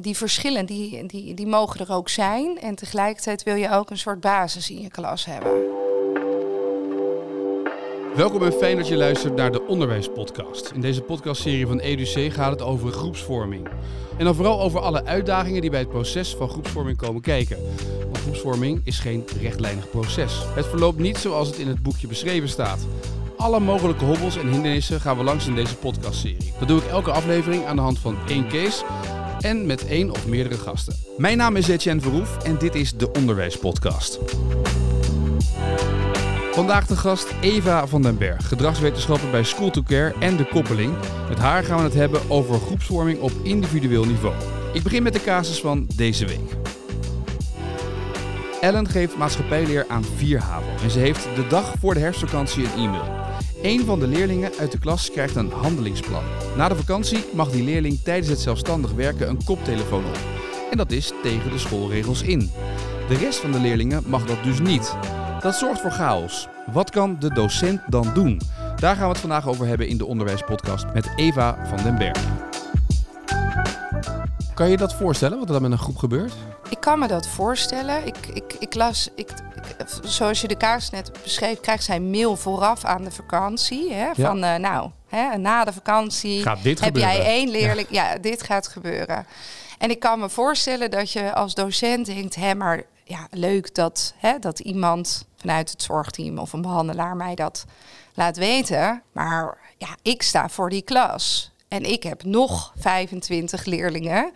die verschillen, die, die, die mogen er ook zijn. En tegelijkertijd wil je ook een soort basis in je klas hebben. Welkom en fijn dat je luistert naar de Onderwijspodcast. In deze podcastserie van EduC gaat het over groepsvorming. En dan vooral over alle uitdagingen die bij het proces van groepsvorming komen kijken. Want groepsvorming is geen rechtlijnig proces. Het verloopt niet zoals het in het boekje beschreven staat. Alle mogelijke hobbels en hindernissen gaan we langs in deze podcastserie. Dat doe ik elke aflevering aan de hand van één case en met één of meerdere gasten. Mijn naam is Etienne Verhoef en dit is de Onderwijspodcast. Vandaag de gast Eva van den Berg, gedragswetenschapper bij School to Care en de koppeling. Met haar gaan we het hebben over groepsvorming op individueel niveau. Ik begin met de casus van deze week. Ellen geeft maatschappijleer aan 4 HAVO en ze heeft de dag voor de herfstvakantie een e-mail. Een van de leerlingen uit de klas krijgt een handelingsplan. Na de vakantie mag die leerling tijdens het zelfstandig werken een koptelefoon op. En dat is tegen de schoolregels in. De rest van de leerlingen mag dat dus niet. Dat zorgt voor chaos. Wat kan de docent dan doen? Daar gaan we het vandaag over hebben in de onderwijspodcast met Eva van den Berg. Kan je dat voorstellen, wat er dan met een groep gebeurt? Ik kan me dat voorstellen. Ik, ik, ik las, ik, zoals je de kaars net beschreef, krijgt zij mail vooraf aan de vakantie. Hè, Van uh, nou, hè, na de vakantie heb jij één leerling. Ja. dit gaat gebeuren. En ik kan me voorstellen dat je als docent denkt, hè, maar ja, leuk dat, hè, dat iemand vanuit het zorgteam of een behandelaar mij dat laat weten. Maar ja, ik sta voor die klas. En ik heb nog 25 leerlingen.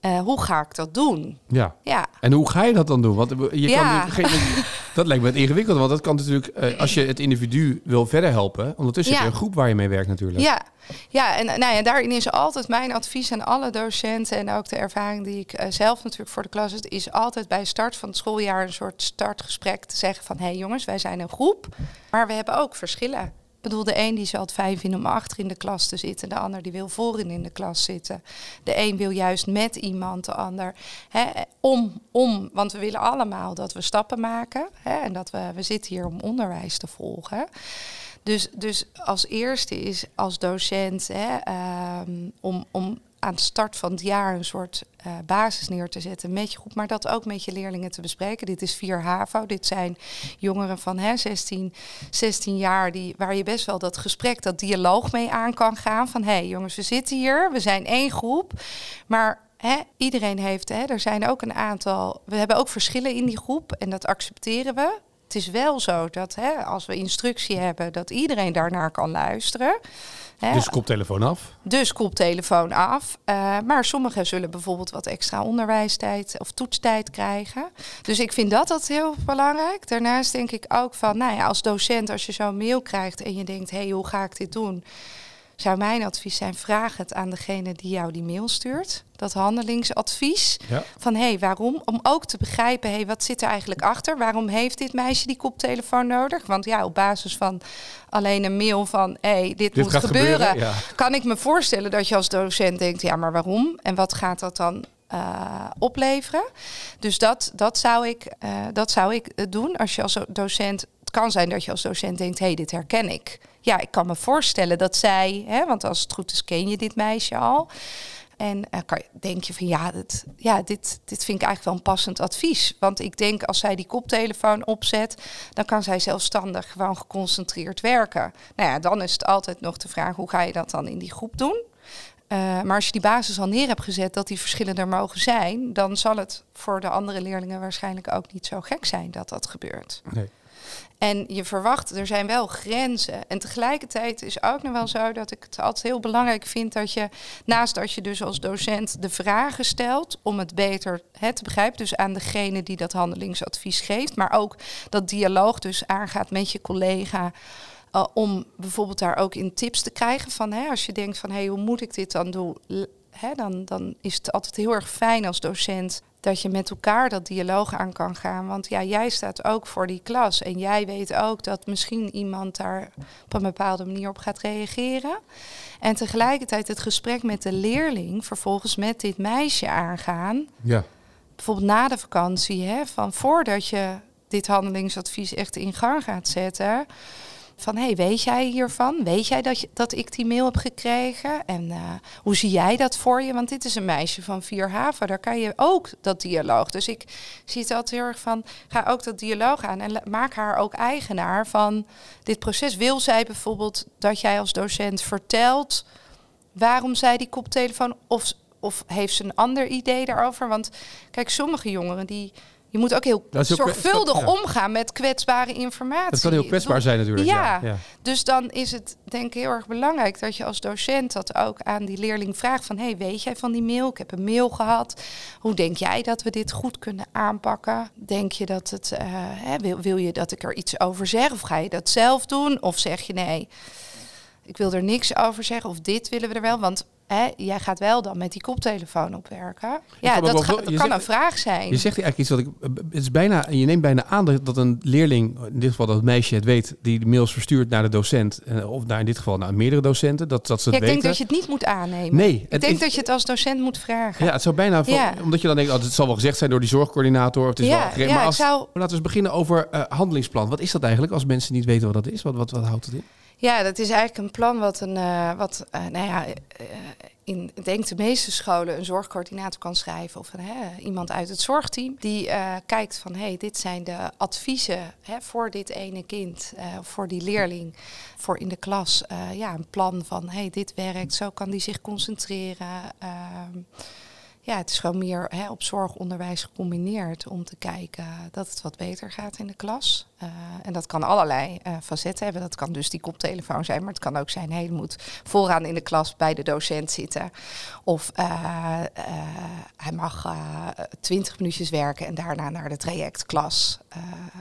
Uh, hoe ga ik dat doen? Ja. ja. En hoe ga je dat dan doen? Want je ja. kan geen, dat lijkt me het ingewikkeld. Want dat kan natuurlijk, uh, als je het individu wil verder helpen, ondertussen ja. heb je een groep waar je mee werkt natuurlijk. Ja, ja en nou ja, daarin is altijd mijn advies aan alle docenten en ook de ervaring die ik uh, zelf natuurlijk voor de klas heb, is altijd bij start van het schooljaar een soort startgesprek te zeggen van hé hey jongens, wij zijn een groep, maar we hebben ook verschillen. Ik bedoel, de een die het fijn vinden om achter in de klas te zitten. De ander die wil voorin in de klas zitten. De een wil juist met iemand, de ander. Hè, om, om, want we willen allemaal dat we stappen maken. Hè, en dat we, we zitten hier om onderwijs te volgen. Dus, dus als eerste is als docent hè, um, om, om aan de start van het jaar een soort uh, basis neer te zetten met je groep, maar dat ook met je leerlingen te bespreken. Dit is 4 HAVO, dit zijn jongeren van hè, 16, 16 jaar die, waar je best wel dat gesprek, dat dialoog mee aan kan gaan. Van hé hey, jongens, we zitten hier, we zijn één groep, maar Hè, iedereen heeft, hè, er zijn ook een aantal, we hebben ook verschillen in die groep en dat accepteren we. Het is wel zo dat hè, als we instructie hebben, dat iedereen daarnaar kan luisteren. Hè. Dus koptelefoon af? Dus koptelefoon af. Uh, maar sommigen zullen bijvoorbeeld wat extra onderwijstijd of toetstijd krijgen. Dus ik vind dat dat heel belangrijk. Daarnaast denk ik ook van, nou ja, als docent, als je zo'n mail krijgt en je denkt, hé, hey, hoe ga ik dit doen? Zou mijn advies zijn: vraag het aan degene die jou die mail stuurt. Dat handelingsadvies. Van hé, hey, waarom? Om ook te begrijpen, hé, hey, wat zit er eigenlijk achter? Waarom heeft dit meisje die koptelefoon nodig? Want ja, op basis van alleen een mail van hé, hey, dit, moet gebeuren, kan ik me voorstellen dat je als docent denkt, ja, maar waarom? En wat gaat dat dan uh, opleveren. Dus dat, dat, zou ik, uh, dat zou ik doen als je als docent. Kan zijn dat je als docent denkt: hé, hey, dit herken ik ja, ik kan me voorstellen dat zij, hè, want als het goed is ken je dit meisje al. En uh, kan, denk je van ja, dit, ja dit, dit vind ik eigenlijk wel een passend advies. Want ik denk als zij die koptelefoon opzet, dan kan zij zelfstandig gewoon geconcentreerd werken. Nou ja, dan is het altijd nog de vraag hoe ga je dat dan in die groep doen? Uh, maar als je die basis al neer hebt gezet dat die verschillen er mogen zijn, dan zal het voor de andere leerlingen waarschijnlijk ook niet zo gek zijn dat dat gebeurt. Nee. En je verwacht, er zijn wel grenzen. En tegelijkertijd is ook nog wel zo dat ik het altijd heel belangrijk vind dat je, naast dat je dus als docent de vragen stelt om het beter hè, te begrijpen, dus aan degene die dat handelingsadvies geeft, maar ook dat dialoog dus aangaat met je collega. Uh, om bijvoorbeeld daar ook in tips te krijgen van hè, als je denkt van hé, hoe moet ik dit dan doen? Hè, dan, dan is het altijd heel erg fijn als docent dat je met elkaar dat dialoog aan kan gaan. Want ja, jij staat ook voor die klas. En jij weet ook dat misschien iemand daar op een bepaalde manier op gaat reageren. En tegelijkertijd het gesprek met de leerling vervolgens met dit meisje aangaan. Ja. Bijvoorbeeld na de vakantie, hè, van voordat je dit handelingsadvies echt in gang gaat zetten Van, hey, weet jij hiervan? Weet jij dat, ik die mail heb gekregen? En uh, hoe zie jij dat voor je? Want dit is een meisje van vier haven. Daar kan je ook dat dialoog. Dus ik zie het altijd heel erg van, ga ook dat dialoog aan. En maak haar ook eigenaar van dit proces. Wil zij bijvoorbeeld dat jij als docent vertelt waarom zij die koptelefoon... of of heeft ze een ander idee daarover? Want kijk, sommige jongeren die. Je moet ook heel zorgvuldig omgaan met kwetsbare informatie. Dat kan heel kwetsbaar zijn natuurlijk. Ja, ja, dus dan is het denk ik heel erg belangrijk dat je als docent dat ook aan die leerling vraagt van... hey, weet jij van die mail? Ik heb een mail gehad. Hoe denk jij dat we dit goed kunnen aanpakken? Denk je dat het... Uh, hè, wil, wil je dat ik er iets over zeg? Of ga je dat zelf doen? Of zeg je nee, ik wil er niks over zeggen of dit willen we er wel. Want Hè, jij gaat wel dan met die koptelefoon opwerken. Ja, dat, kan een vraag zijn. Je zegt eigenlijk iets wat ik. Het is bijna, je neemt bijna aan dat een leerling, in dit geval dat meisje het weet, die de mails verstuurt naar de docent, eh, of naar in dit geval naar meerdere docenten, dat, dat ze het ja, ik denk dat je het niet moet aannemen. Nee. Ik denk dat je het als docent moet vragen. Ja, het zou bijna, ja. omdat je dan denkt, oh, het zal wel gezegd zijn door die zorgcoördinator. Of het is ja, wel ja, maar als, zou... laten we eens beginnen over uh, handelingsplan. Wat is dat eigenlijk als mensen niet weten wat dat is? Wat, wat, wat houdt het in? Ja, dat is eigenlijk een plan wat een, uh, wat, uh, nou ja, uh, in de meeste scholen een zorgcoördinator kan schrijven of iemand uit het zorgteam die kijkt van hey, dit zijn de adviezen hè, voor dit ene kind, voor die leerling, voor in de klas. ja, een plan van hey, dit werkt, zo kan die zich concentreren. Ja, het is gewoon meer hè, op zorgonderwijs gecombineerd om te kijken dat het wat beter gaat in de klas. Uh, en dat kan allerlei uh, facetten hebben. Dat kan dus die koptelefoon zijn, maar het kan ook zijn, hey, je moet vooraan in de klas bij de docent zitten. Of uh, hij mag twintig minuutjes werken en daarna naar de trajectklas.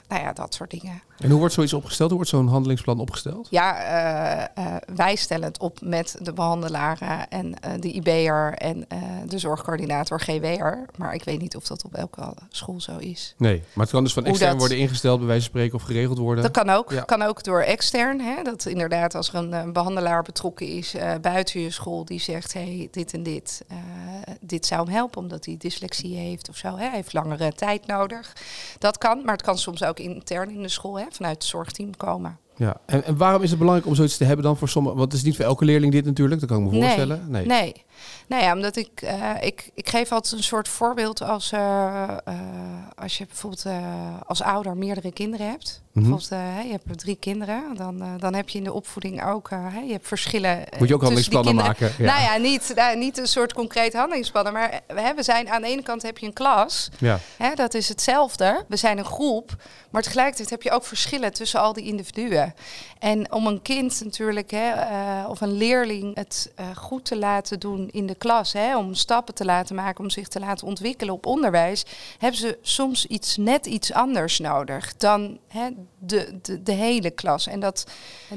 nou ja, dat soort dingen. En hoe wordt zoiets opgesteld? Hoe wordt zo'n handelingsplan opgesteld? Ja, wij stellen het op met de behandelaren en de IB'er en de zorgcoördinator GW'er. Maar ik weet niet of dat op elke school zo is. Nee, maar het kan dus van extern worden ingesteld bij wijze van spreken of geregeld worden? Dat kan ook. Kan ook door extern. Hè? Dat inderdaad als er een, een behandelaar betrokken is uh, buiten je school die zegt, hey, dit en dit, uh, dit zou hem helpen omdat hij dyslexie heeft of zo. Hè? Hij heeft langere tijd nodig. Dat kan, maar het kan soms ook intern in de school hè, vanuit het zorgteam komen. Ja, en, en, waarom is het belangrijk om zoiets te hebben dan voor sommigen? Want het is niet voor elke leerling dit natuurlijk, dat kan ik me voorstellen. Nee, nee. Nou ja, omdat ik, uh, ik, ik geef altijd een soort voorbeeld als, uh, uh, als je bijvoorbeeld als ouder meerdere kinderen hebt. Mm -hmm. Bijvoorbeeld, je hebt drie kinderen, dan, dan heb je in de opvoeding ook, je hebt verschillen. Moet je ook handelingsplannen maken? Ja. Nou ja, niet, niet een soort concreet handelingsplannen, maar we zijn aan de ene kant heb je een klas, ja. hè, dat is hetzelfde. We zijn een groep, maar tegelijkertijd heb je ook verschillen tussen al die individuen. En om een kind natuurlijk, hè, of een leerling, het goed te laten doen in de klas, hè, om stappen te laten maken, om zich te laten ontwikkelen op onderwijs, hebben ze soms iets net iets anders nodig dan hè, de, de, de, hele klas. En dat,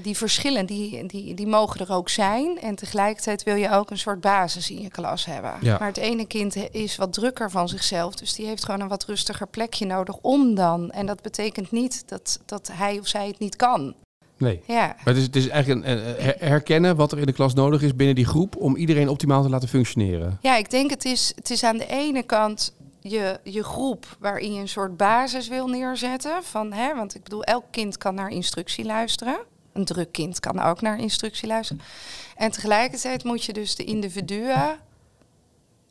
die verschillen, die, die, die mogen er ook zijn. En tegelijkertijd wil je ook een soort basis in je klas hebben. Ja. Maar het ene kind is wat drukker van zichzelf, dus die heeft gewoon een wat rustiger plekje nodig om dan. En dat betekent niet dat, dat hij of zij het niet kan. Nee. Ja. Maar het is, het is eigenlijk een, herkennen wat er in de klas nodig is binnen die groep om iedereen optimaal te laten functioneren. Ja, ik denk het is, het is aan de ene kant je, je groep waarin je een soort basis wil neerzetten. Van, hè, want ik bedoel, elk kind kan naar instructie luisteren. Een druk kind kan ook naar instructie luisteren. En tegelijkertijd moet je dus de individuen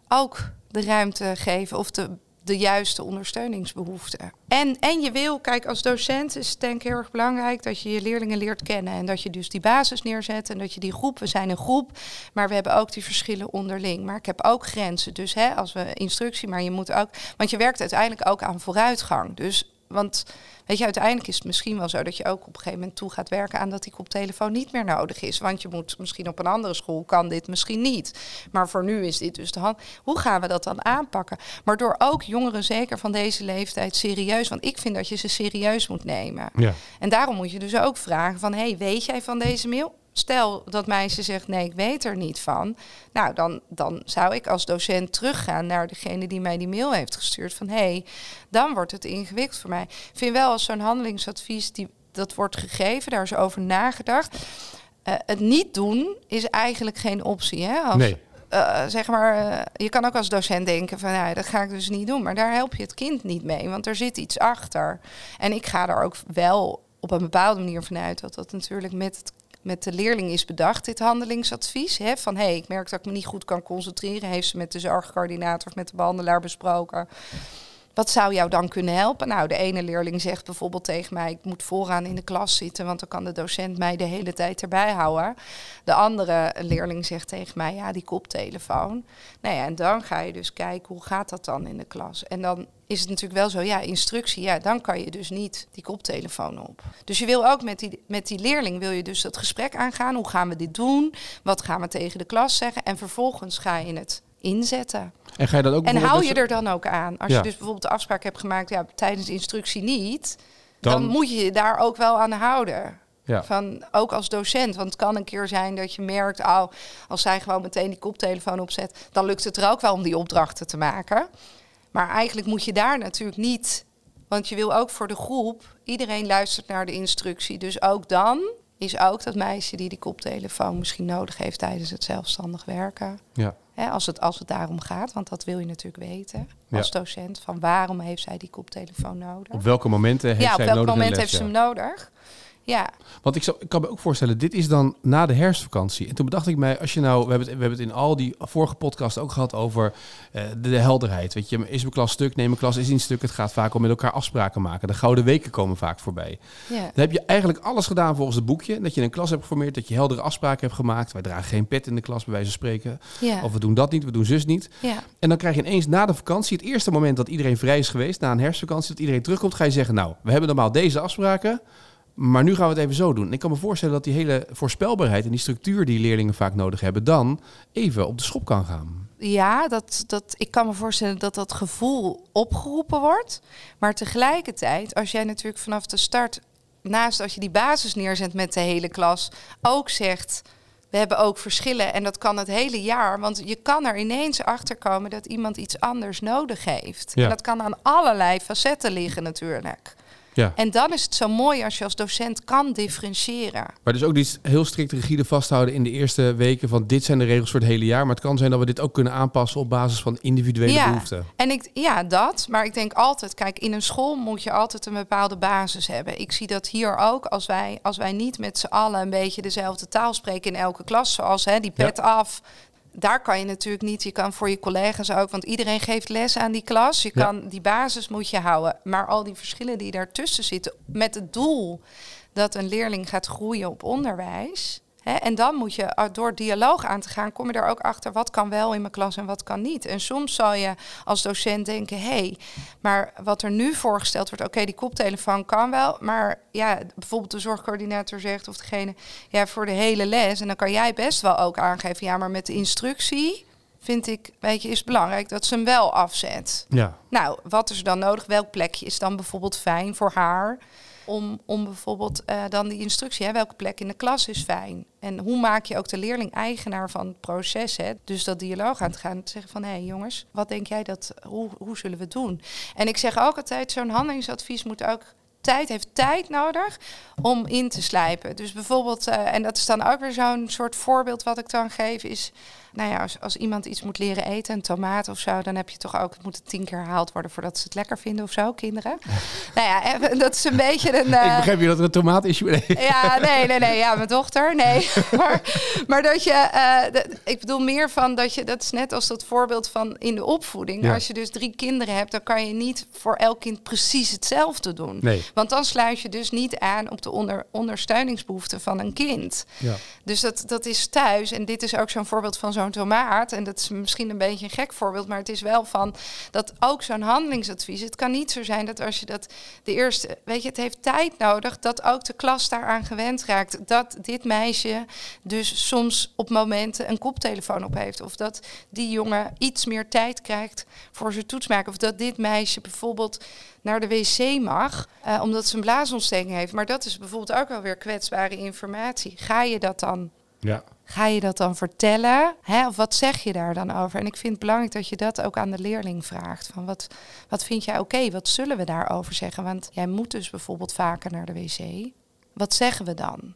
ook de ruimte geven of de de juiste ondersteuningsbehoeften. En, en je wil, kijk, als docent is het denk ik heel erg belangrijk dat je je leerlingen leert kennen. En dat je dus die basis neerzet en dat je die groep, we zijn een groep, maar we hebben ook die verschillen onderling. Maar ik heb ook grenzen. Dus hè, als we instructie, maar je moet ook, want je werkt uiteindelijk ook aan vooruitgang. Dus want weet je, uiteindelijk is het misschien wel zo dat je ook op een gegeven moment toe gaat werken aan dat die koptelefoon niet meer nodig is. Want je moet misschien op een andere school kan dit misschien niet. Maar voor nu is dit dus de hand. Hoe gaan we dat dan aanpakken? Maar door ook jongeren, zeker van deze leeftijd, serieus. Want ik vind dat je ze serieus moet nemen. Ja. En daarom moet je dus ook vragen van, hey, weet jij van deze mail? Stel dat meisje zegt nee, ik weet er niet van. Nou, dan, dan zou ik als docent teruggaan naar degene die mij die mail heeft gestuurd. Van hé, hey, dan wordt het ingewikkeld voor mij. Ik vind wel als zo'n handelingsadvies die, dat wordt gegeven, daar is over nagedacht. Uh, het niet doen is eigenlijk geen optie. Hè? Als, nee. Uh, zeg maar, uh, je kan ook als docent denken van, ja, dat ga ik dus niet doen. Maar daar help je het kind niet mee, want er zit iets achter. En ik ga er ook wel op een bepaalde manier vanuit dat dat natuurlijk met het met de leerling is bedacht, dit handelingsadvies. Hè, van hé, hey, ik merk dat ik me niet goed kan concentreren. Heeft ze met de zorgcoördinator of met de behandelaar besproken. Wat zou jou dan kunnen helpen? Nou, de ene leerling zegt bijvoorbeeld tegen mij: ik moet vooraan in de klas zitten, want dan kan de docent mij de hele tijd erbij houden. De andere leerling zegt tegen mij: ja, die koptelefoon. Nou ja, en dan ga je dus kijken hoe gaat dat dan in de klas. En dan is het natuurlijk wel zo, ja, instructie, ja, dan kan je dus niet die koptelefoon op. Dus je wil ook met die, met die leerling, wil je dus dat gesprek aangaan. Hoe gaan we dit doen? Wat gaan we tegen de klas zeggen? En vervolgens ga je het inzetten. En ga je dat ook En hou je er dan ook aan? Als je dus bijvoorbeeld de afspraak hebt gemaakt, ja, tijdens de instructie niet, dan, moet je je daar ook wel aan houden. Ja. Van, ook als docent. Want het kan een keer zijn dat je merkt, oh, als zij gewoon meteen die koptelefoon opzet, dan lukt het er ook wel om die opdrachten te maken. Maar eigenlijk moet je daar natuurlijk niet. Want je wil ook voor de groep, iedereen luistert naar de instructie. Dus ook dan is ook dat meisje die die koptelefoon misschien nodig heeft tijdens het zelfstandig werken. Ja. Als, het, als het daarom gaat, want dat wil je natuurlijk weten als docent. Van waarom heeft zij die koptelefoon nodig? Op welke momenten heeft ja, zij op welk moment heeft ze hem nodig? Ja. Want ik, zou, ik kan me ook voorstellen, dit is dan na de herfstvakantie. En toen bedacht ik mij, als je nou, we hebben het, we hebben het in al die vorige podcasts ook gehad over uh, de, helderheid. Weet je, is mijn klas stuk, neem mijn klas is niet stuk. Het gaat vaak om met elkaar afspraken maken. De gouden weken komen vaak voorbij. Ja. Dan heb je eigenlijk alles gedaan volgens het boekje. Dat je een klas hebt geformeerd, dat je heldere afspraken hebt gemaakt. Wij dragen geen pet in de klas, bij wijze van spreken. Ja. Of we doen dat niet, we doen zus niet. Ja. En dan krijg je ineens na de vakantie, het eerste moment dat iedereen vrij is geweest, na een herfstvakantie, dat iedereen terugkomt, ga je zeggen, nou, we hebben normaal deze afspraken. Maar nu gaan we het even zo doen. ik kan me voorstellen dat die hele voorspelbaarheid en die structuur die leerlingen vaak nodig hebben, dan even op de schop kan gaan. Ja, dat, dat, ik kan me voorstellen dat dat gevoel opgeroepen wordt. Maar tegelijkertijd, als jij natuurlijk vanaf de start, naast als je die basis neerzet met de hele klas, ook zegt. We hebben ook verschillen en dat kan het hele jaar. Want je kan er ineens achter komen dat iemand iets anders nodig heeft. Ja. En dat kan aan allerlei facetten liggen natuurlijk. Ja. En dan is het zo mooi als je als docent kan differentiëren. Maar dus ook niet heel strikt rigide vasthouden in de eerste weken van dit zijn de regels voor het hele jaar. Maar het kan zijn dat we dit ook kunnen aanpassen op basis van individuele ja. behoeften. En ik, ja, dat. Maar ik denk altijd, kijk, in een school moet je altijd een bepaalde basis hebben. Ik zie dat hier ook, als wij, als wij niet met z'n allen een beetje dezelfde taal spreken in elke klas, zoals hè, die pet af, daar kan je natuurlijk niet. Je kan voor je collega's ook, want iedereen geeft les aan die klas. Je kan die basis moet je houden. Maar al die verschillen die daartussen zitten, met het doel dat een leerling gaat groeien op onderwijs en dan moet je ah, door dialoog aan te gaan, kom je er ook achter wat kan wel in mijn klas en wat kan niet. En soms zal je als docent denken, hé, hey, maar wat er nu voorgesteld wordt, oké, die koptelefoon kan wel, maar ja, bijvoorbeeld de zorgcoördinator zegt of degene, ja, voor de hele les. En dan kan jij best wel ook aangeven, ja, maar met de instructie vind ik, weet je, is belangrijk dat ze hem wel afzet. Ja. Nou, wat is er dan nodig? Welk plekje is dan bijvoorbeeld fijn voor haar? Om, om bijvoorbeeld uh, dan die instructie, hè, welke plek in de klas is fijn. En hoe maak je ook de leerling eigenaar van het proces? Hè? Dus dat dialoog aan te gaan. Te zeggen van, hé hey, jongens, wat denk jij dat, hoe, hoe zullen we het doen? En ik zeg ook altijd, zo'n handelingsadvies moet ook tijd, heeft tijd nodig om in te slijpen. Dus bijvoorbeeld, uh, en dat is dan ook weer zo'n soort voorbeeld wat ik dan geef, is nou ja, als, als iemand iets moet leren eten, een tomaat of zo, dan heb je toch ook, het moet het tien keer herhaald worden voordat ze het lekker vinden of zo, kinderen. nou ja, dat is een beetje een... Uh... Ik begrijp je dat er een tomaat is. ja, nee, nee, nee, ja, mijn dochter, nee. maar, maar dat je, uh, ik bedoel meer van dat je, dat is net als dat voorbeeld van in de opvoeding. Als je dus drie kinderen hebt, dan kan je niet voor elk kind precies hetzelfde doen. Nee. Want dan sluit je dus niet aan op de onder, ondersteuningsbehoeften van een kind. Ja. Dus dat, dat is thuis, en dit is ook zo'n voorbeeld van zo'n tomaat, en dat is misschien een beetje een gek voorbeeld, maar het is wel van dat ook zo'n handelingsadvies. Het kan niet zo zijn dat als je dat de eerste, weet je, het heeft tijd nodig dat ook de klas daaraan gewend raakt. Dat dit meisje dus soms op momenten een koptelefoon op heeft. Of dat die jongen iets meer tijd krijgt voor zijn toetsmaken. Of dat dit meisje bijvoorbeeld naar de wc mag, uh, omdat ze een blaasontsteking heeft. Maar dat is bijvoorbeeld ook alweer kwetsbare informatie. Ga je dat dan ja. Ga je dat dan vertellen? Hè? Of wat zeg je daar dan over? En ik vind het belangrijk dat je dat ook aan de leerling vraagt. Van wat, wat vind jij oké? Wat zullen we daarover zeggen? Want jij moet dus bijvoorbeeld vaker naar de wc. Wat zeggen we dan?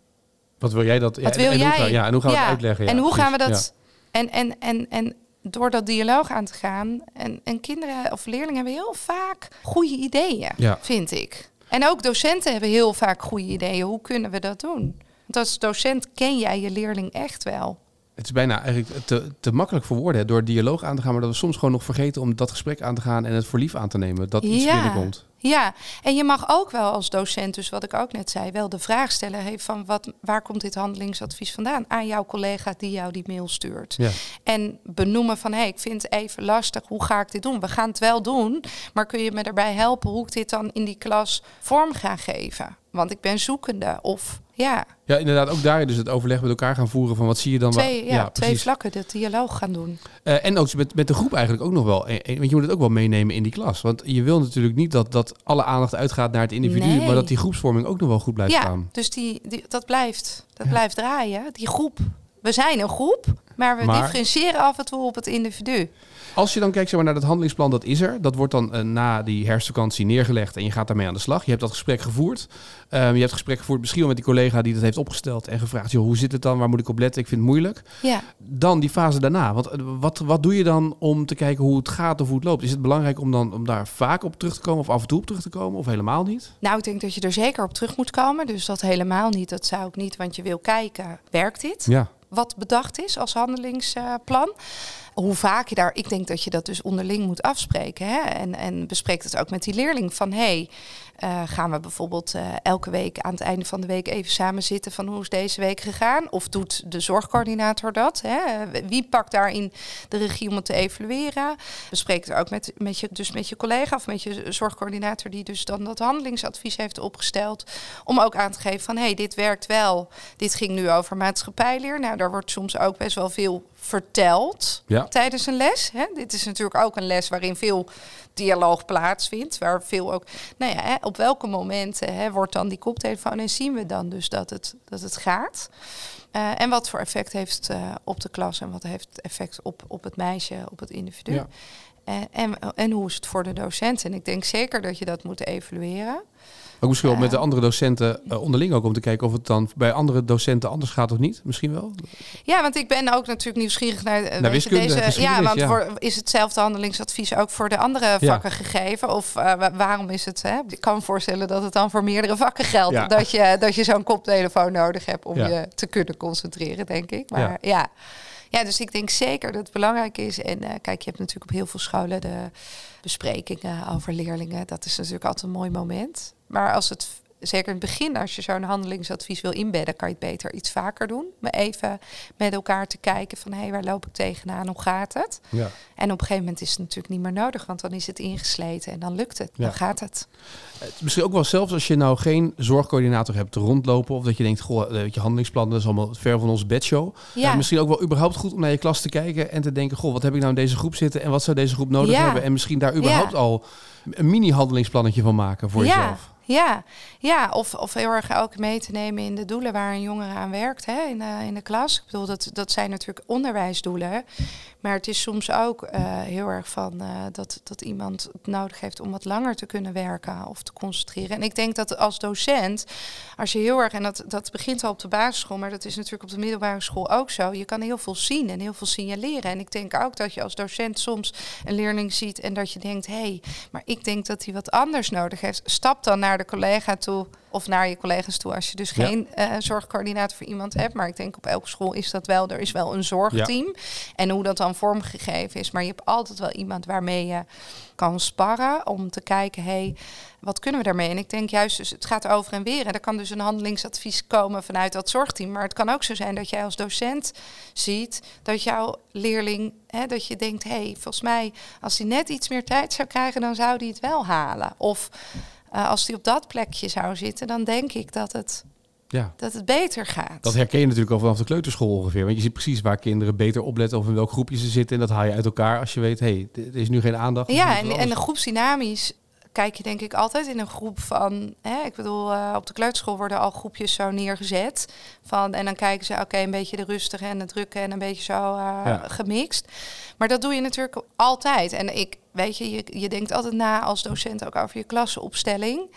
Wat wil jij dat? Wat wil en jij? Hoe, ja, en hoe gaan we het uitleggen? Ja, en hoe gaan we dat? En, en, en, en door dat dialoog aan te gaan. En, en kinderen of leerlingen hebben heel vaak goede ideeën, vind ik. En ook docenten hebben heel vaak goede ideeën. Hoe kunnen we dat doen? Want als docent ken jij je leerling echt wel. Het is bijna eigenlijk te, te makkelijk voor woorden hè, door dialoog aan te gaan, maar dat we soms gewoon nog vergeten om dat gesprek aan te gaan en het voor lief aan te nemen dat iets Ja. binnenkomt. Ja, en je mag ook wel als docent, dus wat ik ook net zei, wel de vraag stellen: hey, van wat, waar komt dit handelingsadvies vandaan? Aan jouw collega die jou die mail stuurt. Ja. En benoemen van hé, hey, ik vind het even lastig, hoe ga ik dit doen? We gaan het wel doen, maar kun je me erbij helpen hoe ik dit dan in die klas vorm ga geven? Want ik ben zoekende. Of ja, ja, inderdaad, ook daar dus het overleg met elkaar gaan voeren van wat zie je dan. twee, ja, twee vlakken de dialoog gaan doen. Eh, en ook met, met de groep eigenlijk ook nog wel. Eh, eh, Want je moet het ook wel meenemen in die klas. Want je wil natuurlijk niet dat, dat alle aandacht uitgaat naar het individu, Nee. maar dat die groepsvorming ook nog wel goed blijft ja, gaan. dus die, die, dat, blijft, dat Ja. blijft draaien. Die groep. We zijn een groep, maar we Maar- differentiëren af en toe op het individu. Als je dan kijkt zeg maar, naar dat handelingsplan, dat is er. Dat wordt dan eh, na die herfstvakantie neergelegd en je gaat daarmee aan de slag. Je hebt dat gesprek gevoerd. Ehm, je hebt gesprek gevoerd misschien wel met die collega die dat heeft opgesteld en gevraagd, joh, hoe zit het dan? Waar moet ik op letten? Ik vind het moeilijk. Ja. Dan die fase daarna. Want eh, wat, wat doe je dan om te kijken hoe het gaat of hoe het loopt? Is het belangrijk om, dan, om daar vaak op terug te komen of af en toe op terug te komen of helemaal niet? Nou, ik denk dat je er zeker op terug moet komen. Dus dat helemaal niet, dat zou ik niet. Want je wil kijken, werkt dit? Ja. Wat bedacht is als handelingsplan. Hoe vaak je daar... Ik denk dat je dat dus onderling moet afspreken. Hè? En, en bespreek het ook met die leerling. Van, hey, eh, gaan we bijvoorbeeld eh, elke week aan het einde van de week even samen zitten... van hoe is deze week gegaan? Of doet de zorgcoördinator dat? Hè? Wie pakt daarin de regie om het te evalueren? Bespreek het ook met, met, je, dus met je collega of met je zorgcoördinator... die dus dan dat handelingsadvies heeft opgesteld. Om ook aan te geven van, hey, dit werkt wel. Dit ging nu over maatschappijleer. Nou, daar wordt soms ook best wel veel verteld Ja. tijdens een les. Hè? Dit is natuurlijk ook een les waarin veel dialoog plaatsvindt. Waar veel ook, nou ja, hè, op welke momenten hè, wordt dan die koptelefoon en zien we dan dus dat het, dat het gaat. Eh, en wat voor effect heeft het eh, op de klas en wat heeft het effect op, op het meisje, op het individu. Ja. En, en, en hoe is het voor de docent? En ik denk zeker dat je dat moet evalueren. Ook misschien wel met de andere docenten eh, onderling ook om te kijken of het dan bij andere docenten anders gaat of niet. Misschien wel. Ja, want ik ben ook natuurlijk nieuwsgierig naar, eh, weet je, wiskunde, deze. Ja, want ja. Voor, is hetzelfde handelingsadvies ook voor de andere vakken gegeven? Of eh, wa- waarom is het? Hè? Ik kan me voorstellen dat het dan voor meerdere vakken geldt. Ja. Dat je, dat je zo'n koptelefoon nodig hebt om je te kunnen concentreren, denk ik. Maar Ja. ja. ja. dus ik denk zeker dat het belangrijk is. En kijk, je hebt natuurlijk op heel veel scholen de besprekingen over leerlingen. Dat is natuurlijk altijd een mooi moment. Maar als het zeker in het begin, als je zo'n handelingsadvies wil inbedden, kan je het beter iets vaker doen. Maar even met elkaar te kijken van hé, hey, waar loop ik tegenaan? Hoe gaat het? Ja. En op een gegeven moment is het natuurlijk niet meer nodig, want dan is het ingesleten en dan lukt het. Ja. Dan gaat het. Het is misschien ook wel zelfs als je nou geen zorgcoördinator hebt rondlopen. Of dat je denkt, goh, weet je, handelingsplan, dat is allemaal ver van onze bedshow. Ja. Eh, misschien ook wel überhaupt goed om naar je klas te kijken en te denken, goh, wat heb ik nou in deze groep zitten en wat zou deze groep nodig Ja. hebben? En misschien daar überhaupt al een mini-handelingsplannetje van maken voor ja. jezelf. Ja, ja of, of heel erg ook mee te nemen in de doelen waar een jongere aan werkt hè, in, de, in de klas. Ik bedoel, dat, dat zijn natuurlijk onderwijsdoelen. Maar het is soms ook eh, heel erg van eh, dat, dat iemand het nodig heeft om wat langer te kunnen werken of te concentreren. En ik denk dat als docent, als je heel erg, en dat, dat begint al op de basisschool, maar dat is natuurlijk op de middelbare school ook zo. Je kan heel veel zien en heel veel signaleren. En ik denk ook dat je als docent soms een leerling ziet en dat je denkt, hé, hey, maar ik denk dat hij wat anders nodig heeft. Stap dan naar de collega toe of naar je collega's toe als je dus Ja. geen eh, zorgcoördinator voor iemand hebt. Maar ik denk op elke school is dat wel. Er is wel een zorgteam. En hoe dat dan vormgegeven is. Maar je hebt altijd wel iemand waarmee je kan sparren om te kijken, hé, hey, wat kunnen we daarmee? En ik denk juist, dus het gaat over en weer. En er kan dus een handelingsadvies komen vanuit dat zorgteam. Maar het kan ook zo zijn dat jij als docent ziet dat jouw leerling, hè, dat je denkt, hé, hey, volgens mij, als hij net iets meer tijd zou krijgen, dan zou hij het wel halen. Of eh, als hij op dat plekje zou zitten, dan denk ik dat het, Ja. dat het beter gaat. Dat herken je natuurlijk al vanaf de kleuterschool ongeveer. Want je ziet precies waar kinderen beter opletten of in welk groepje ze zitten. En dat haal je uit elkaar als je weet, hé, hey, er is nu geen aandacht. Ja, en, en de groepsdynamisch kijk je denk ik altijd in een groep van... Hè, ik bedoel, eh, op de kleuterschool worden al groepjes zo neergezet. Van, en dan kijken ze, oké, een beetje de rustige en de drukke en een beetje zo eh, Ja. gemixt. Maar dat doe je natuurlijk altijd. En ik, weet je, je, je denkt altijd na als docent ook over je klassenopstelling.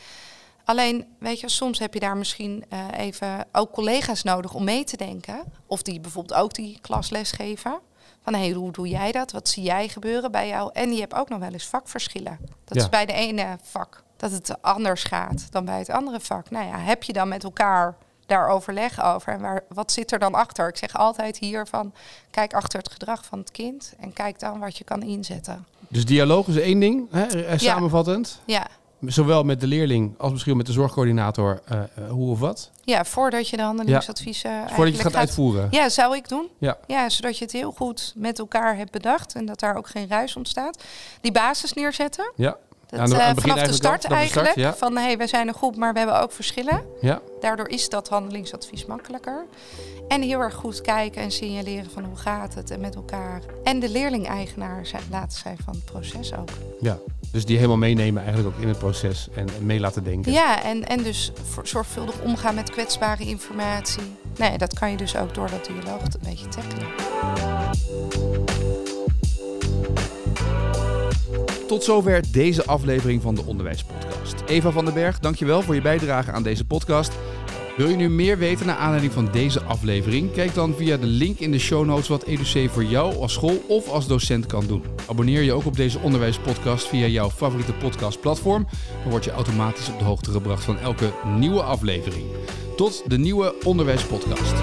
Alleen, weet je, soms heb je daar misschien eh, even ook collega's nodig om mee te denken. Of die bijvoorbeeld ook die klasles geven. Van hé, hoe doe jij dat? Wat zie jij gebeuren bij jou? En je hebt ook nog wel eens vakverschillen. Dat Ja. is bij de ene vak dat het anders gaat dan bij het andere vak. Nou ja, heb je dan met elkaar daar overleg over en waar, wat zit er dan achter? Ik zeg altijd hier van, kijk achter het gedrag van het kind en kijk dan wat je kan inzetten. Dus dialoog is één ding, hè, samenvattend. Ja, Zowel met de leerling als misschien met de zorgcoördinator, eh, eh, hoe of wat. ja voordat je de handelingsadviezen Voordat je het gaat uitvoeren. Ja, zou ik doen. Ja. ja, zodat je het heel goed met elkaar hebt bedacht en dat daar ook geen ruis ontstaat. Die basis neerzetten. Ja, Dat, Aan de- aan eh, vanaf de start vanaf de start, eigenlijk. ja. Van hey, wij zijn een groep, maar we hebben ook verschillen. ja. Daardoor is dat handelingsadvies makkelijker. En heel erg goed kijken en signaleren van hoe gaat het en met elkaar. En de leerling-eigenaar laten zijn van het proces ook. ja. Dus die helemaal meenemen eigenlijk ook in het proces en, en mee laten denken. Ja, en, en dus zorgvuldig omgaan met kwetsbare informatie. Nee, dat kan je dus ook door dat dialoog een beetje tackelen. Tot zover deze aflevering van de Onderwijspodcast. Eva van den Berg, dankjewel voor je bijdrage aan deze podcast. Wil je nu meer weten naar aanleiding van deze aflevering? Kijk dan via de link in de show notes wat EduC voor jou als school of als docent kan doen. Abonneer je ook op deze onderwijspodcast via jouw favoriete podcastplatform. Dan word je automatisch op de hoogte gebracht van elke nieuwe aflevering. Tot de nieuwe onderwijspodcast.